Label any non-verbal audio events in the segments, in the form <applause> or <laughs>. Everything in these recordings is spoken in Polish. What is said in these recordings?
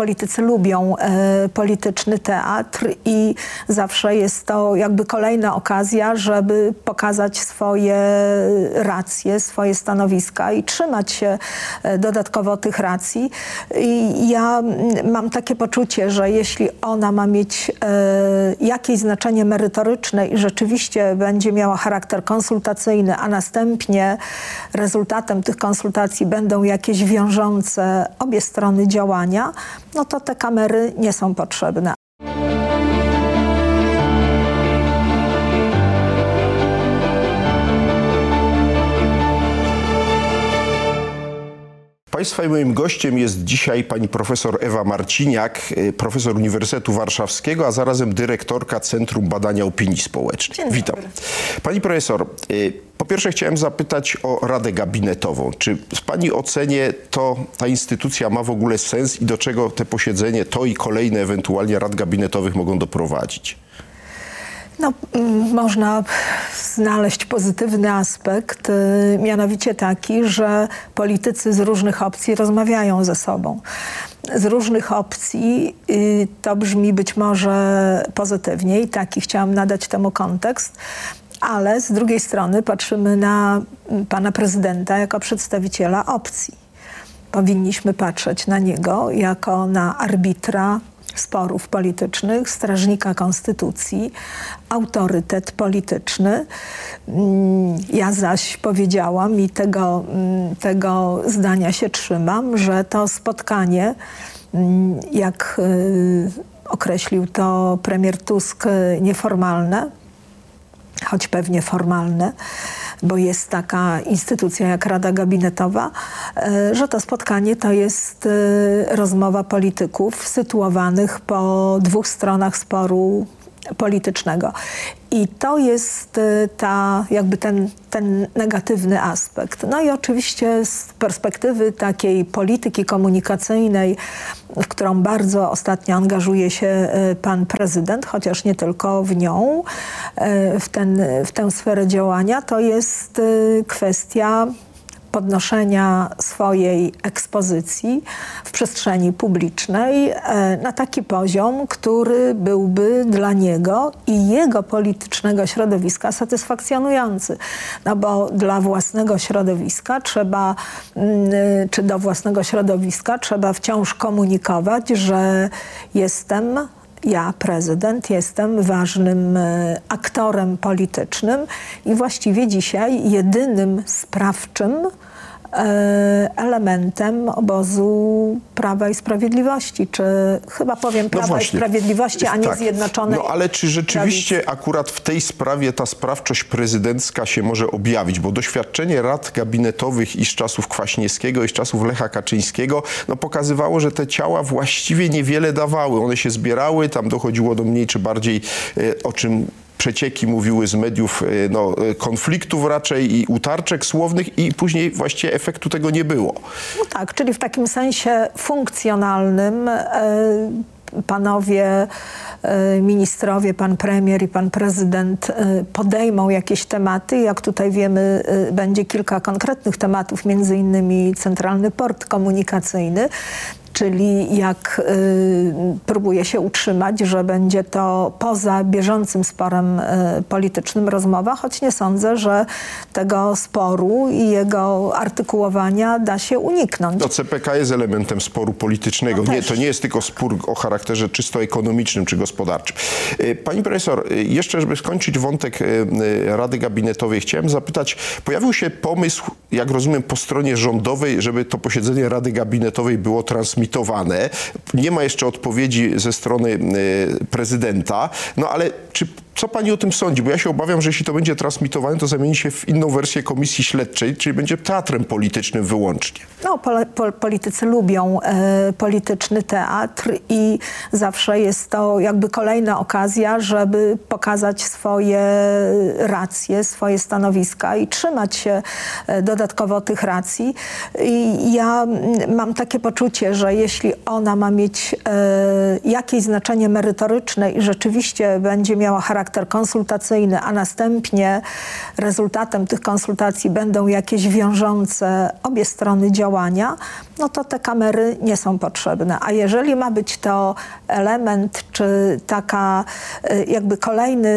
politycy lubią e, polityczny teatr i zawsze jest to jakby kolejna okazja, żeby pokazać swoje racje, swoje stanowiska i trzymać się e, dodatkowo tych racji. I ja mam takie poczucie, że jeśli ona ma mieć e, jakieś znaczenie merytoryczne i rzeczywiście będzie miała charakter konsultacyjny, a następnie rezultatem tych konsultacji będą jakieś wiążące obie strony działania, no to te kamery nie są potrzebne. Państwa i moim gościem jest dzisiaj pani profesor Ewa Marciniak, y, profesor Uniwersytetu Warszawskiego, a zarazem dyrektorka Centrum Badania Opinii Społecznej. Dzień Witam. dobry. Pani profesor, y, po pierwsze chciałem zapytać o Radę Gabinetową. Czy w pani ocenie to ta instytucja ma w ogóle sens i do czego te posiedzenie, to i kolejne ewentualnie rad gabinetowych mogą doprowadzić? No, mm, można znaleźć pozytywny aspekt, y, mianowicie taki, że politycy z różnych opcji rozmawiają ze sobą. Z różnych opcji y, to brzmi być może pozytywnie i taki chciałam nadać temu kontekst, ale z drugiej strony patrzymy na mm, pana prezydenta jako przedstawiciela opcji. Powinniśmy patrzeć na niego jako na arbitra sporów politycznych, strażnika konstytucji, autorytet polityczny. Mm, Ja zaś powiedziałam i tego, mm, tego zdania się trzymam, że to spotkanie, mm, jak y, określił to premier Tusk, y, nieformalne, choć pewnie formalne, bo jest taka instytucja jak Rada Gabinetowa, e, że to spotkanie to jest e, rozmowa polityków sytuowanych po dwóch stronach sporu politycznego. I to jest e, ta, jakby ten, ten negatywny aspekt. No i oczywiście z perspektywy takiej polityki komunikacyjnej, w którą bardzo ostatnio angażuje się e, pan prezydent, chociaż nie tylko w nią, e, w, ten, w tę sferę działania, to jest kwestia podnoszenia swojej ekspozycji w przestrzeni publicznej e, na taki poziom, który byłby dla niego i jego politycznego środowiska satysfakcjonujący. No bo dla własnego środowiska trzeba, mm, czy do własnego środowiska trzeba wciąż komunikować, że jestem ja, prezydent, jestem ważnym e, aktorem politycznym i właściwie dzisiaj jedynym sprawczym elementem obozu Prawa i Sprawiedliwości, czy chyba powiem Prawa i Sprawiedliwości, a nie tak. Zjednoczonej No ale czy rzeczywiście akurat w tej sprawie ta sprawczość prezydencka się może objawić? Bo doświadczenie rad gabinetowych i z czasów Kwaśniewskiego i z czasów Lecha Kaczyńskiego no, pokazywało, że te ciała właściwie niewiele dawały. One się zbierały, tam dochodziło do mniej czy bardziej, e, o czym przecieki mówiły z mediów e, no, e, konfliktów raczej i utarczek słownych i później właściwie efektu tego nie było. No tak, czyli w takim sensie funkcjonalnym e, panowie ministrowie, pan premier i pan prezydent podejmą jakieś tematy. Jak tutaj wiemy, będzie kilka konkretnych tematów, między innymi Centralny Port Komunikacyjny. Czyli jak y, próbuje się utrzymać, że będzie to poza bieżącym sporem y, politycznym rozmowa, choć nie sądzę, że tego sporu i jego artykułowania da się uniknąć. No CPK jest elementem sporu politycznego. No nie, to nie jest tylko spór o charakterze czysto ekonomicznym czy gospodarczym. Y, Pani profesor, jeszcze żeby skończyć wątek Rady Gabinetowej, chciałem zapytać, pojawił się pomysł, jak rozumiem, po stronie rządowej, żeby to posiedzenie Rady Gabinetowej było transmitowane. Nie ma jeszcze odpowiedzi ze strony y, prezydenta, no ale czy co pani o tym sądzi? Bo ja się obawiam, że jeśli to będzie transmitowane, to zamieni się w inną wersję komisji śledczej, czyli będzie teatrem politycznym wyłącznie. No, pole, po, politycy lubią e, polityczny teatr i zawsze jest to jakby kolejna okazja, żeby pokazać swoje racje, swoje stanowiska i trzymać się e, dodatkowo tych racji. I ja mm, mam takie poczucie, że jeśli ona ma mieć e, jakieś znaczenie merytoryczne i rzeczywiście będzie miała charakter konsultacyjny, a następnie rezultatem tych konsultacji będą jakieś wiążące obie strony działania, no to te kamery nie są potrzebne. A jeżeli ma być to element, czy taka y, jakby kolejny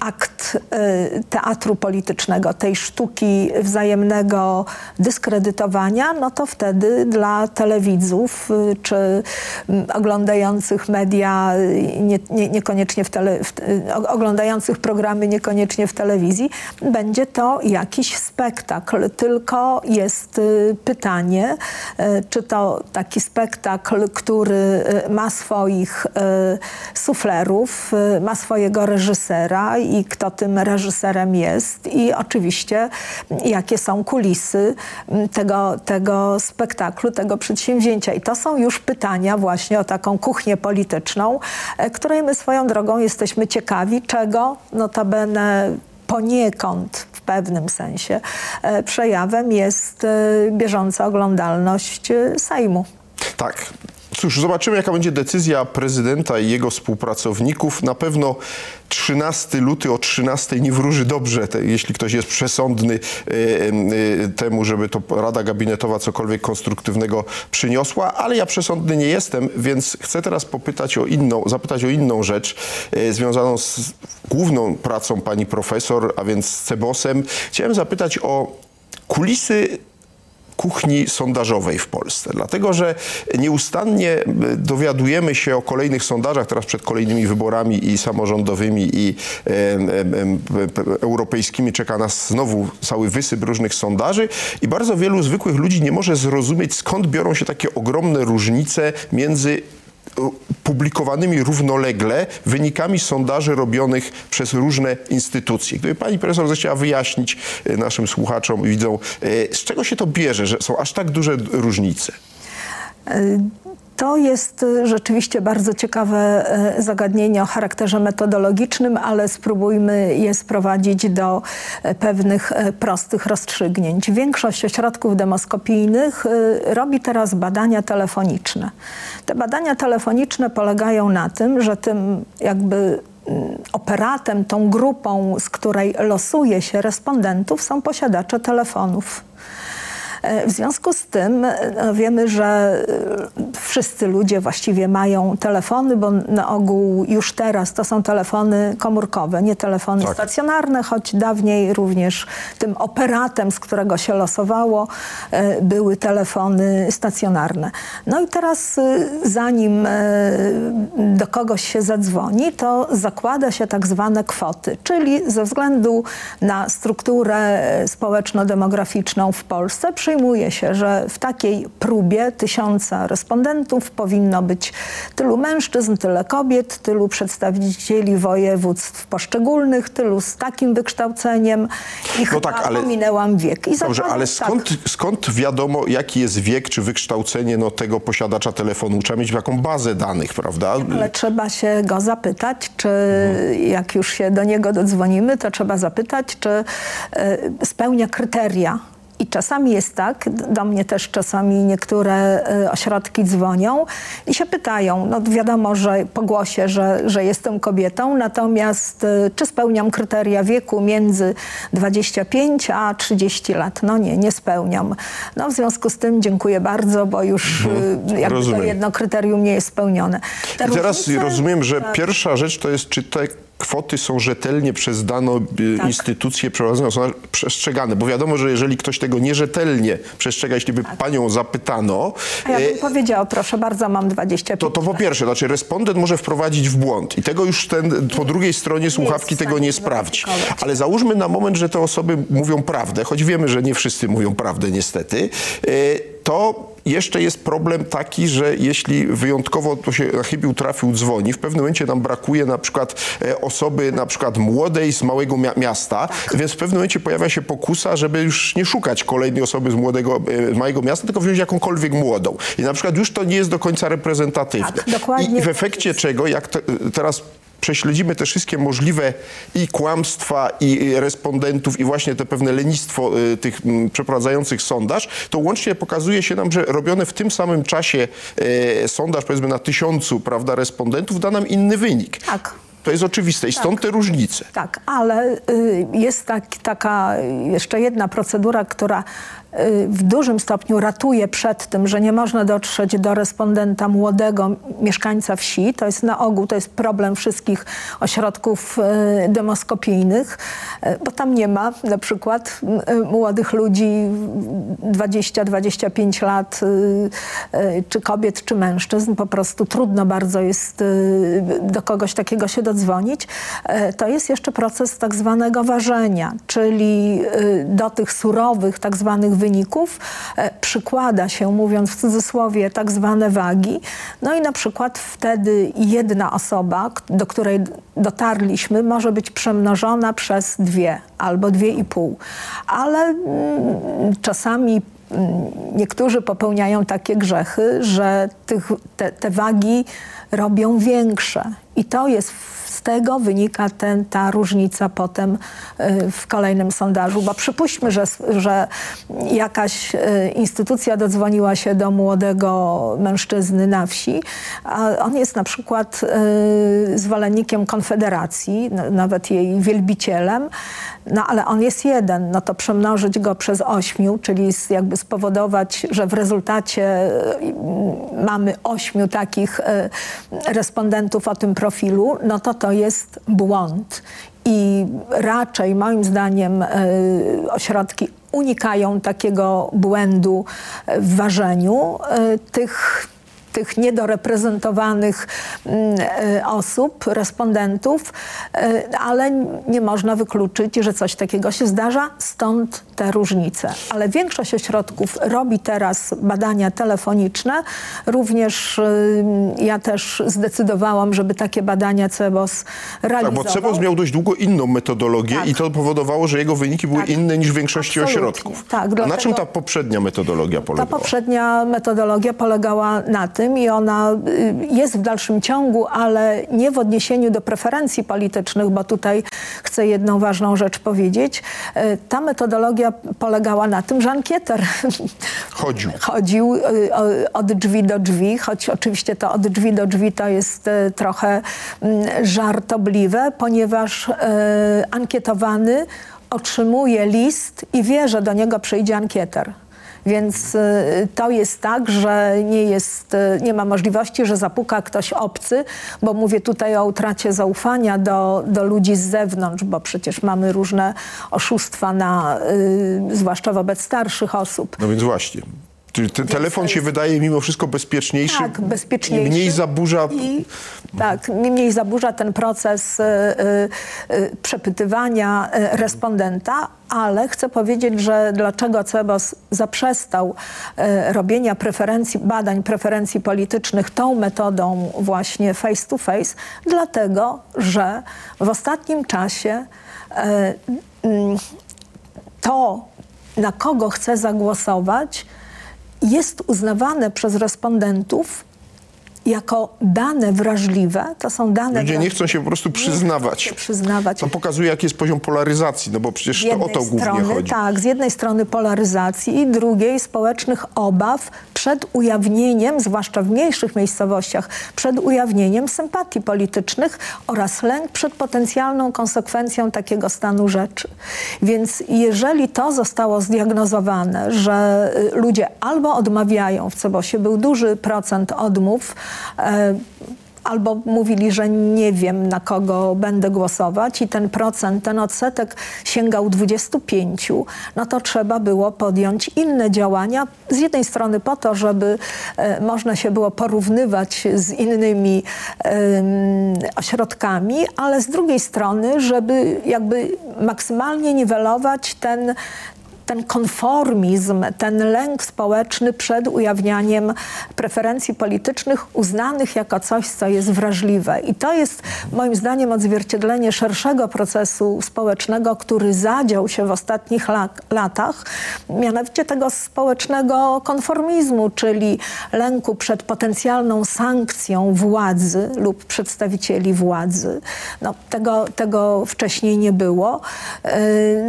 akt y, teatru politycznego, tej sztuki wzajemnego dyskredytowania, no to wtedy dla telewidzów y, czy mm, oglądających media, nie, nie, niekoniecznie w tele, w, y, oglądających programy niekoniecznie w telewizji, będzie to jakiś spektakl. Tylko jest y, pytanie, y, czy to taki spektakl, który ma swoich suflerów, ma swojego reżysera i kto tym reżyserem jest i oczywiście jakie są kulisy tego, tego spektaklu, tego przedsięwzięcia. I to są już pytania właśnie o taką kuchnię polityczną, której my swoją drogą jesteśmy ciekawi, czego notabene poniekąd w pewnym sensie e, przejawem jest e, bieżąca oglądalność e, Sejmu. Tak. Cóż, zobaczymy, jaka będzie decyzja prezydenta i jego współpracowników. Na pewno 13 luty o 13 nie wróży dobrze, te, jeśli ktoś jest przesądny e, e, temu, żeby to Rada Gabinetowa cokolwiek konstruktywnego przyniosła, ale ja przesądny nie jestem, więc chcę teraz popytać o inną, zapytać o inną rzecz e, związaną z główną pracą pani profesor, a więc z Cebosem. Chciałem zapytać o kulisy kuchni sondażowej w Polsce. Dlatego, że nieustannie e, dowiadujemy się o kolejnych sondażach, teraz przed kolejnymi wyborami i samorządowymi i em, p- p- europejskimi czeka nas znowu cały wysyp różnych sondaży i bardzo wielu zwykłych ludzi nie może zrozumieć, skąd biorą się takie ogromne różnice między e, publikowanymi równolegle wynikami sondaży robionych przez różne instytucje. Gdyby pani profesor zechciała wyjaśnić e, naszym słuchaczom i e, z czego się to bierze, że są aż tak duże różnice? To jest y, rzeczywiście bardzo ciekawe y, zagadnienie o charakterze metodologicznym, ale spróbujmy je sprowadzić do y, pewnych prostych rozstrzygnięć. Większość ośrodków demoskopijnych robi teraz badania telefoniczne. Te badania telefoniczne polegają na tym, że tym jakby mm, operatem, tą grupą, z której losuje się respondentów, są posiadacze telefonów. E, W związku z tym e, no, wiemy, że e, wszyscy ludzie właściwie mają telefony, bo na ogół już teraz to są telefony komórkowe, nie telefony Tak. stacjonarne, choć dawniej również tym operatem, z którego się losowało, były telefony stacjonarne. No i teraz zanim do kogoś się zadzwoni, to zakłada się tak zwane kwoty, czyli ze względu na strukturę społeczno-demograficzną w Polsce przyjmuje się, że w takiej próbie tysiąca respondentów powinno być tylu mężczyzn, tyle kobiet, tylu przedstawicieli województw poszczególnych, tylu z takim wykształceniem i chyba tak, ale- pominęłam wiek. I Dobrze, ale tak. skąd, skąd wiadomo, jaki jest wiek czy wykształcenie no, tego posiadacza telefonu? Trzeba mieć taką bazę danych, prawda? Ale trzeba się go zapytać, czy Mhm. jak już się do niego dodzwonimy, to trzeba zapytać, czy e, spełnia kryteria. I czasami jest tak, do mnie też czasami niektóre e, ośrodki dzwonią i się pytają, no wiadomo, że po głosie, że, że jestem kobietą, natomiast e, czy spełniam kryteria wieku między 25 a 30 lat? No nie, nie spełniam. No w związku z tym dziękuję bardzo, bo już e, jakby to jedno kryterium nie jest spełnione. Te I teraz różnice- rozumiem, że tak. pierwsza rzecz to jest, czy te kwoty są rzetelnie przez daną y, Tak. instytucję prowadzone, są przestrzegane. Bo wiadomo, że jeżeli ktoś tego nierzetelnie przestrzega, jeśli by panią zapytano, A ja e, bym powiedziała, proszę bardzo, mam 25 to, to po pierwsze, znaczy respondent może wprowadzić w błąd i tego już ten po drugiej stronie słuchawki tego nie sprawdzi. Ale załóżmy na moment, że te osoby mówią prawdę, choć wiemy, że nie wszyscy mówią prawdę niestety, e, to jeszcze jest problem taki, że jeśli wyjątkowo to się na chybił trafił dzwoni, w pewnym momencie nam brakuje na przykład e, osoby na przykład młodej z małego mia- miasta, więc w pewnym momencie pojawia się pokusa, żeby już nie szukać kolejnej osoby z młodego, e, z małego miasta, tylko wziąć jakąkolwiek młodą. I na przykład już to nie jest do końca reprezentatywne. Tak, dokładnie I, w tak efekcie czego, jak te, teraz prześledzimy te wszystkie możliwe i kłamstwa, i respondentów, i właśnie te pewne lenistwo y, tych przeprowadzających sondaż, to łącznie pokazuje się nam, że robione w tym samym czasie e, sondaż, powiedzmy na tysiącu, prawda, respondentów, da nam inny wynik. Tak. To jest oczywiste i stąd te różnice. Tak, ale y, jest tak, taka jeszcze jedna procedura, która y, w dużym stopniu ratuje przed tym, że nie można dotrzeć do respondenta młodego mieszkańca wsi. To jest na ogół, to jest problem wszystkich ośrodków y, demoskopijnych, bo tam nie ma na przykład młodych ludzi 20-25 lat, czy kobiet, czy mężczyzn. Po prostu trudno bardzo jest do kogoś takiego się dodzwonić. E, To jest jeszcze proces tak zwanego ważenia, czyli y, do tych surowych tak zwanych wyników e, przykłada się, mówiąc w cudzysłowie, tak zwane wagi. No i na przykład wtedy jedna osoba, do której dotarliśmy, może być przemnożona przez dwie albo dwie i pół. Ale mm, czasami mm, niektórzy popełniają takie grzechy, że tych, te, te wagi robią większe. I to jest z tego wynika ten, ta różnica potem y, w kolejnym sondażu. Bo przypuśćmy, że, że jakaś y, instytucja dodzwoniła się do młodego mężczyzny na wsi, a on jest na przykład y, zwolennikiem Konfederacji, nawet jej wielbicielem, no ale on jest jeden, no to przemnożyć go przez ośmiu, czyli jakby spowodować, że w rezultacie mamy ośmiu takich respondentów o tym profilu, no to to jest błąd. I raczej moim zdaniem y, ośrodki unikają takiego błędu w ważeniu y, tych tych niedoreprezentowanych mm, e, osób, respondentów, e, ale nie można wykluczyć, że coś takiego się zdarza, stąd te różnice. Ale większość ośrodków robi teraz badania telefoniczne. Również y, ja też zdecydowałam, żeby takie badania CEBOS Tak, realizował. bo CEBOS miał dość długo inną metodologię Tak. i to powodowało, że jego wyniki były Tak. inne niż w większości Absolutnie. ośrodków. Tak, A na dlatego- czym ta poprzednia metodologia Ta polegała? poprzednia metodologia polegała na tym i ona y, jest w dalszym ciągu, ale nie w odniesieniu do preferencji politycznych, bo tutaj chcę jedną ważną rzecz powiedzieć. Y, Ta metodologia polegała na tym, że ankieter <laughs> Chodził. chodził o- od drzwi do drzwi, choć oczywiście to od drzwi do drzwi to jest y, trochę mm, żartobliwe, ponieważ ankietowany otrzymuje list i wie, że do niego przyjdzie ankieter. Więc y, to jest tak, że nie, jest, y, nie ma możliwości, że zapuka ktoś obcy, bo mówię tutaj o utracie zaufania do, do ludzi z zewnątrz, bo przecież mamy różne oszustwa, na, y, zwłaszcza wobec starszych osób. No więc właśnie. Czyli ten telefon się wydaje mimo wszystko bezpieczniejszy, Tak, bezpieczniejszy. mniej zaburza... I, tak, mniej zaburza ten proces y, y, y, przepytywania y, respondenta, ale chcę powiedzieć, że dlaczego CEBOS zaprzestał y, robienia preferencji, badań preferencji politycznych tą metodą właśnie face to face, dlatego, że w ostatnim czasie y, to, na kogo chce zagłosować, jest uznawane przez respondentów jako dane wrażliwe. To są dane Ludzie nie chcą się po prostu przyznawać. się przyznawać. To pokazuje, jaki jest poziom polaryzacji, no bo przecież to o to głównie strony, chodzi. Tak, z jednej strony polaryzacji i drugiej społecznych obaw przed ujawnieniem, zwłaszcza w mniejszych miejscowościach, przed ujawnieniem sympatii politycznych oraz lęk przed potencjalną konsekwencją takiego stanu rzeczy. Więc jeżeli to zostało zdiagnozowane, że y, ludzie albo odmawiają, w Cebosie był duży procent odmów, albo mówili, że nie wiem na kogo będę głosować i ten procent, ten odsetek sięgał 25, no to trzeba było podjąć inne działania. Z jednej strony po to, żeby e, można się było porównywać z innymi em, ośrodkami, ale z drugiej strony, żeby jakby maksymalnie niwelować ten ten konformizm, ten lęk społeczny przed ujawnianiem preferencji politycznych uznanych jako coś, co jest wrażliwe. I to jest moim zdaniem odzwierciedlenie szerszego procesu społecznego, który zadział się w ostatnich la- latach, mianowicie tego społecznego konformizmu, czyli lęku przed potencjalną sankcją władzy lub przedstawicieli władzy. No, tego, tego wcześniej nie było. Yy,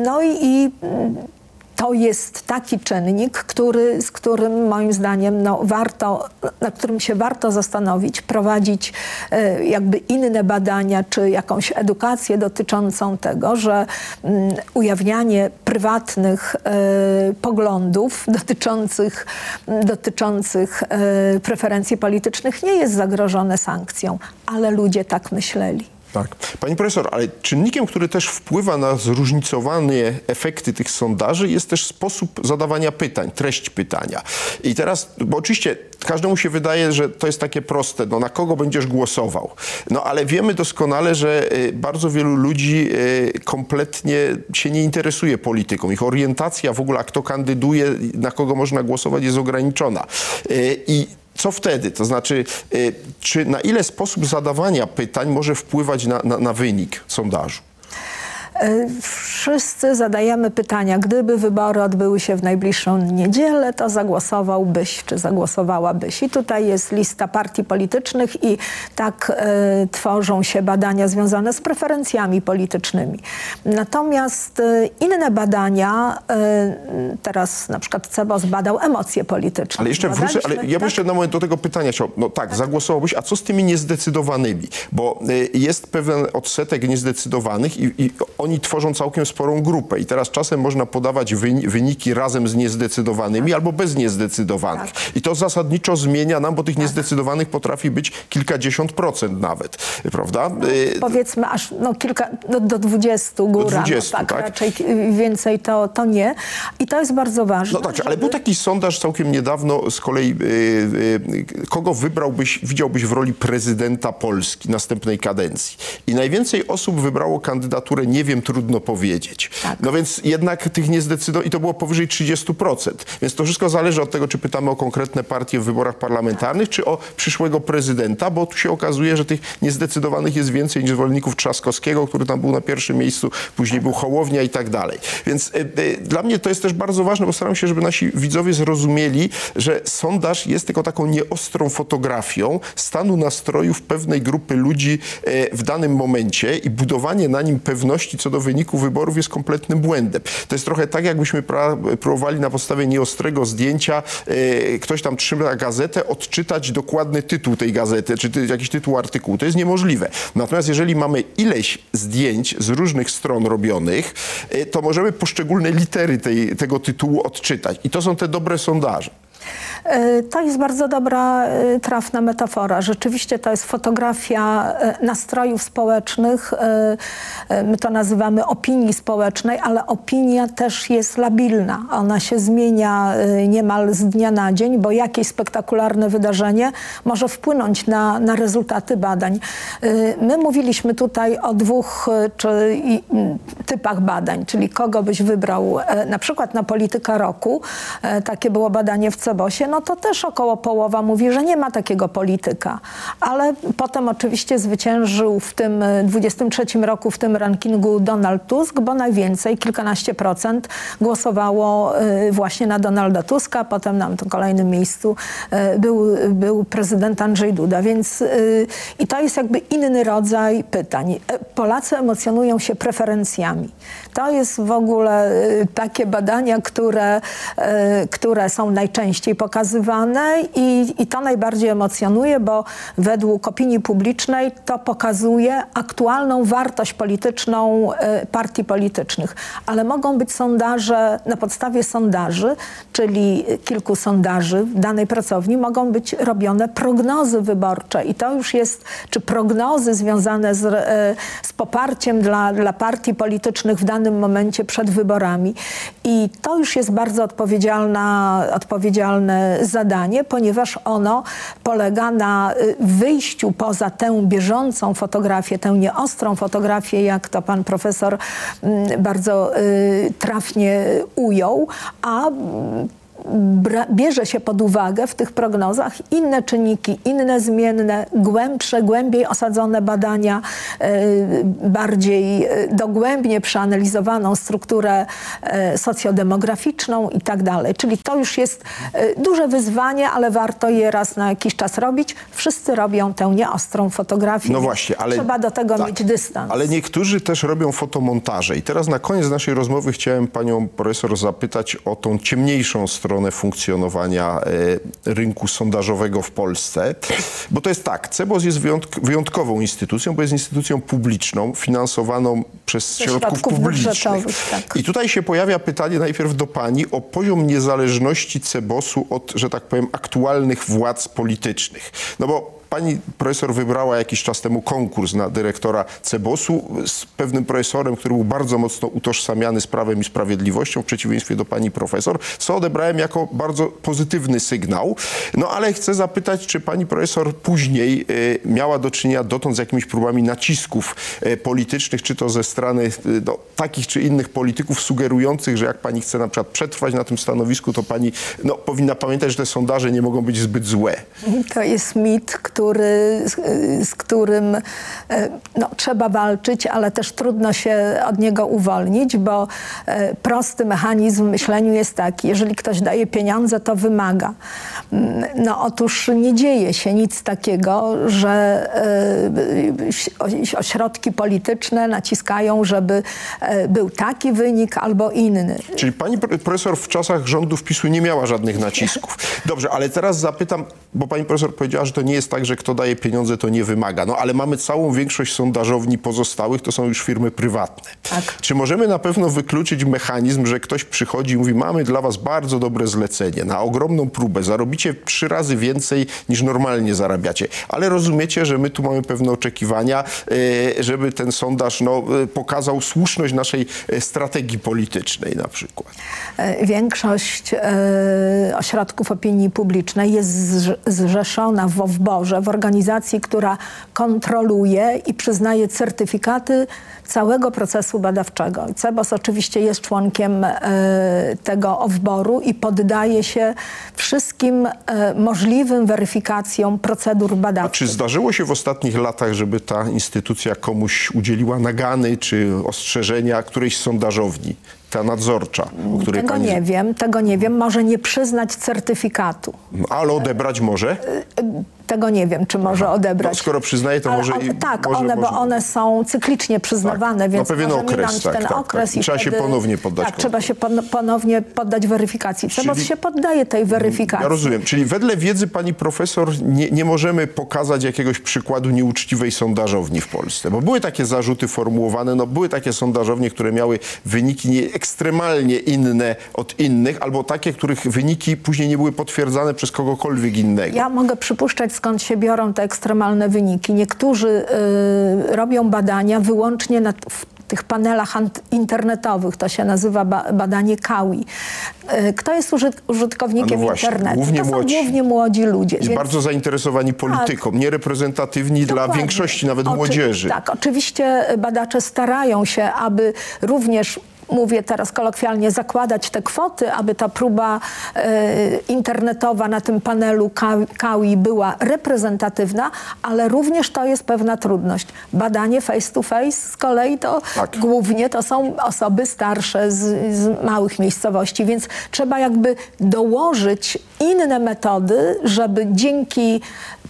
No i, i to jest taki czynnik, który, z którym moim zdaniem no, warto, na którym się warto zastanowić, prowadzić e, jakby inne badania czy jakąś edukację dotyczącą tego, że mm, ujawnianie prywatnych e, poglądów dotyczących, dotyczących e, preferencji politycznych nie jest zagrożone sankcją, ale ludzie tak myśleli. Tak. Pani profesor, ale czynnikiem, który też wpływa na zróżnicowane efekty tych sondaży jest też sposób zadawania pytań, treść pytania. I teraz, bo oczywiście każdemu się wydaje, że to jest takie proste, no na kogo będziesz głosował. No ale wiemy doskonale, że y, bardzo wielu ludzi y, kompletnie się nie interesuje polityką. Ich orientacja w ogóle, kto kandyduje, na kogo można głosować jest ograniczona. Y, I co wtedy? To znaczy, y, czy na ile sposób zadawania pytań może wpływać na, na, na wynik sondażu? E, Wszyscy zadajemy pytania, gdyby wybory odbyły się w najbliższą niedzielę, to zagłosowałbyś, czy zagłosowałabyś. I tutaj jest lista partii politycznych i tak e, tworzą się badania związane z preferencjami politycznymi. Natomiast e, inne badania, e, teraz na przykład CEBOS badał emocje polityczne. Ale jeszcze wrócę, ale ja bym tak? jeszcze na moment do tego pytania chciał. No tak, zagłosowałbyś, a co z tymi niezdecydowanymi? Bo y, jest pewien odsetek niezdecydowanych i, i oni tworzą całkiem sporą grupę. I teraz czasem można podawać wyni- wyniki razem z niezdecydowanymi albo bez niezdecydowanych. I to zasadniczo zmienia nam, bo tych niezdecydowanych potrafi być kilkadziesiąt procent nawet, prawda? Y, powiedzmy aż no, kilka, do, do 20 góra. 20, no, tak, tak? Raczej więcej to, to nie. I to jest bardzo ważne. No tak, ale żeby- był taki sondaż całkiem niedawno z kolei, y, y, kogo wybrałbyś, widziałbyś w roli prezydenta Polski następnej kadencji. I najwięcej osób wybrało kandydaturę, nie wiem, trudno powiedzieć. Tak. No więc jednak tych niezdecydowanych, i to było powyżej 30%. Więc to wszystko zależy od tego, czy pytamy o konkretne partie w wyborach parlamentarnych, czy o przyszłego prezydenta, bo tu się okazuje, że tych niezdecydowanych jest więcej niż zwolenników Trzaskowskiego, który tam był na pierwszym miejscu, później był Hołownia i tak dalej. Więc y, y, dla mnie to jest też bardzo ważne, bo staram się, żeby nasi widzowie zrozumieli, że sondaż jest tylko taką nieostrą fotografią stanu nastrojów pewnej grupy ludzi e, w danym momencie i budowanie na nim pewności co do wyniku wyborów jest kompletnym błędem. To jest trochę tak, jakbyśmy próbowali na podstawie nieostrego zdjęcia, e, ktoś tam trzyma gazetę, odczytać dokładny tytuł tej gazety, czy ty, jakiś tytuł artykułu. To jest niemożliwe. Natomiast jeżeli mamy ileś zdjęć z różnych stron robionych, e, to możemy poszczególne litery tej, tego tytułu odczytać. I to są te dobre sondaże. E, To jest bardzo dobra, e, trafna metafora. Rzeczywiście to jest fotografia e, nastrojów społecznych. My to nazywamy opinii społecznej, ale opinia też jest labilna. Ona się zmienia niemal z dnia na dzień, bo jakieś spektakularne wydarzenie może wpłynąć na, na rezultaty badań. My mówiliśmy tutaj o dwóch czy, typach badań, czyli kogo byś wybrał na przykład na polityka roku. Takie było badanie w Cebosie. No to też około połowa mówi, że nie ma takiego polityka. Ale potem oczywiście zwyciężył w tym e, 23 roku w tym rankingu Donald Tusk, bo najwięcej, kilkanaście procent głosowało e, właśnie na Donalda Tuska. Potem na kolejnym miejscu e, był, był prezydent Andrzej Duda. Więc i to jest jakby inny rodzaj pytań. Polacy emocjonują się preferencjami. To jest w ogóle e, takie badania, które, e, które są najczęściej pokazywane i, i to najbardziej emocjonuje, bo według opinii publicznej to pokazuje aktualną wartość polityczną e, partii politycznych. Ale mogą być sondaże, na podstawie sondaży, czyli kilku sondaży w danej pracowni, mogą być robione prognozy wyborcze i to już jest, czy prognozy związane z, z poparciem dla, dla partii politycznych w danym momencie przed wyborami. I to już jest bardzo odpowiedzialna, odpowiedzialne zadanie, ponieważ ono polega na y, wyjściu poza tę bieżącą fotografię, tę nieostrą fotografię, jak to pan profesor mm, bardzo y, trafnie ujął, a bierze się pod uwagę w tych prognozach inne czynniki, inne zmienne, głębsze, głębiej osadzone badania, e, bardziej e, dogłębnie przeanalizowaną strukturę e, socjodemograficzną i tak dalej. Czyli to już jest duże wyzwanie, ale warto je raz na jakiś czas robić. Wszyscy robią tę nieostrą fotografię. No właśnie, ale... Trzeba do tego tak, mieć dystans. Ale niektórzy też robią fotomontaże. I teraz na koniec naszej rozmowy chciałem panią profesor zapytać o tą ciemniejszą stronę funkcjonowania e, rynku sondażowego w Polsce. Bo to jest tak, CEBOS jest wyjątk wyjątkową instytucją, bo jest instytucją publiczną, finansowaną przez Ze środków środków publicznych. tak. I tutaj się pojawia pytanie najpierw do pani o poziom niezależności CEBOS-u od, że tak powiem, aktualnych władz politycznych. No bo pani profesor wybrała jakiś czas temu konkurs na dyrektora CEBOS-u z pewnym profesorem, który był bardzo mocno utożsamiany z Prawem i Sprawiedliwością, w przeciwieństwie do pani profesor, co odebrałem jako bardzo pozytywny sygnał. No ale chcę zapytać, czy pani profesor później y, miała do czynienia dotąd z jakimiś próbami nacisków y, politycznych, czy to ze strony y, no, takich czy innych polityków sugerujących, że jak pani chce na przykład przetrwać na tym stanowisku, to pani no, powinna pamiętać, że te sondaże nie mogą być zbyt złe. To jest mit, który, z, z którym e, no, trzeba walczyć, ale też trudno się od niego uwolnić, bo e, prosty mechanizm myśleniu jest taki, jeżeli ktoś daje pieniądze, to wymaga. Mm, No otóż nie dzieje się nic takiego, że e, oś- ośrodki polityczne naciskają, żeby był taki wynik albo inny. Czyli pani pro- profesor w czasach rządów PiSu nie miała żadnych nacisków. Dobrze, ale teraz zapytam, bo pani profesor powiedziała, że to nie jest tak, że kto daje pieniądze, to nie wymaga. No ale mamy całą większość sondażowni pozostałych, to są już firmy prywatne. Tak. Czy możemy na pewno wykluczyć mechanizm, że ktoś przychodzi i mówi, mamy dla was bardzo dobre zlecenie, na ogromną próbę, zarobicie trzy razy więcej niż normalnie zarabiacie, ale rozumiecie, że my tu mamy pewne oczekiwania, e, żeby ten sondaż no, e, pokazał słuszność naszej e, strategii politycznej na przykład. Większość ośrodków opinii publicznej jest zrze- zrzeszona w WOWBORze, w organizacji, która kontroluje i przyznaje certyfikaty całego procesu badawczego. I CEBOS oczywiście jest członkiem e, tego OWBOR-u i poddaje się wszystkim e, możliwym weryfikacjom procedur A badawczych. czy zdarzyło się w ostatnich latach, żeby ta instytucja komuś udzieliła nagany czy ostrzeżenia którejś sondażowni, ta nadzorcza, o której Tego pani... nie wiem, tego nie wiem. Może nie przyznać certyfikatu. Ale odebrać może? Tego nie wiem, czy może odebrać. No, skoro przyznaje, to Ale może i- Tak, może one, bo można. one są cyklicznie przyznawane, Tak, na więc pewien może okres, tak, ten tak, okres tak. I trzeba się wtedy, ponownie poddać Tak, trzeba się pon ponownie poddać weryfikacji. CEBOS Czyli- się poddaje tej weryfikacji. Ja rozumiem. Czyli wedle wiedzy pani profesor nie, nie możemy pokazać jakiegoś przykładu nieuczciwej sondażowni w Polsce, bo były takie zarzuty formułowane, no były takie sondażownie, które miały wyniki nie, ekstremalnie inne od innych, albo takie, których wyniki później nie były potwierdzane przez kogokolwiek innego. Ja mogę przypuszczać, skąd się biorą te ekstremalne wyniki. Niektórzy y, robią badania wyłącznie na, w tych panelach internetowych. To się nazywa ba badanie KAWI. Y, kto jest użyt użytkownikiem A no właśnie, internetu? głównie to są młodzi. głównie młodzi ludzie. Więc- bardzo zainteresowani polityką, niereprezentatywni dla większości nawet Oczy- młodzieży. Tak, oczywiście badacze starają się, aby również mówię teraz kolokwialnie, zakładać te kwoty, aby ta próba e, internetowa na tym panelu Ka- KAUI była reprezentatywna, ale również to jest pewna trudność. Badanie face to face z kolei to Tak. głównie to są osoby starsze z, z małych miejscowości, więc trzeba jakby dołożyć inne metody, żeby dzięki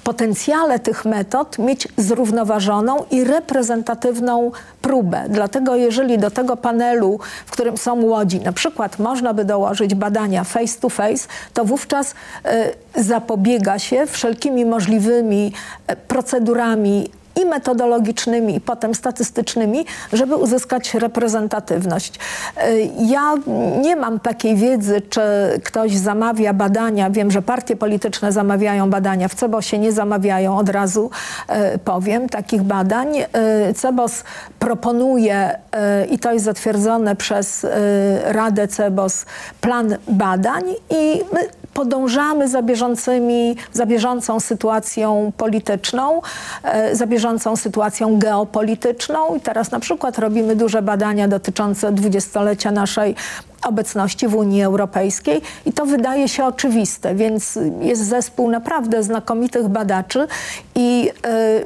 potencjale tych metod mieć zrównoważoną i reprezentatywną próbę. Dlatego jeżeli do tego panelu, w którym są łodzi, na przykład można by dołożyć badania face to face, to wówczas e, zapobiega się wszelkimi możliwymi e, procedurami i metodologicznymi, i potem statystycznymi, żeby uzyskać reprezentatywność. E, Ja nie mam takiej wiedzy, czy ktoś zamawia badania. Wiem, że partie polityczne zamawiają badania. W CEBOSie nie zamawiają, od razu e, powiem, takich badań. E, CEBOS proponuje, i to jest zatwierdzone przez Radę CEBOS, plan badań i my podążamy za, bieżącymi, za bieżącą sytuacją polityczną, e, za bieżącą sytuacją geopolityczną. I teraz na przykład robimy duże badania dotyczące dwudziestolecia naszej obecności w Unii Europejskiej i to wydaje się oczywiste, więc jest zespół naprawdę znakomitych badaczy i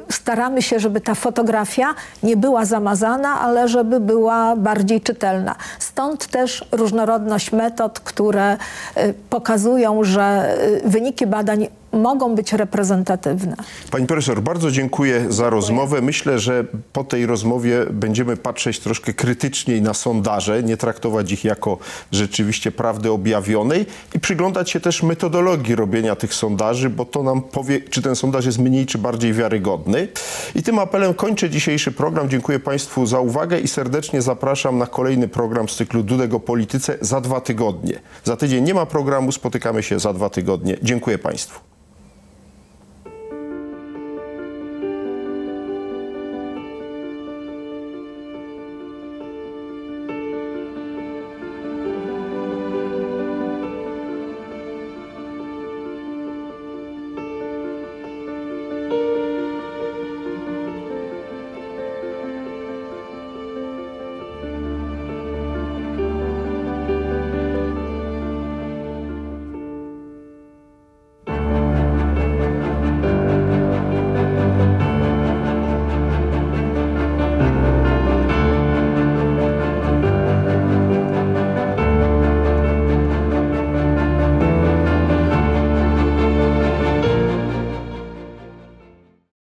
y, staramy się, żeby ta fotografia nie była zamazana, ale żeby była bardziej czytelna. Stąd też różnorodność metod, które y, pokazują, że y, wyniki badań mogą być reprezentatywne. Pani profesor, bardzo dziękuję za rozmowę. Myślę, że po tej rozmowie będziemy patrzeć troszkę krytyczniej na sondaże, nie traktować ich jako rzeczywiście prawdy objawionej i przyglądać się też metodologii robienia tych sondaży, bo to nam powie, czy ten sondaż jest mniej czy bardziej wiarygodny. I tym apelem kończę dzisiejszy program. Dziękuję Państwu za uwagę i serdecznie zapraszam na kolejny program z cyklu Dudek o Polityce za dwa tygodnie. Za tydzień nie ma programu, spotykamy się za dwa tygodnie. Dziękuję Państwu.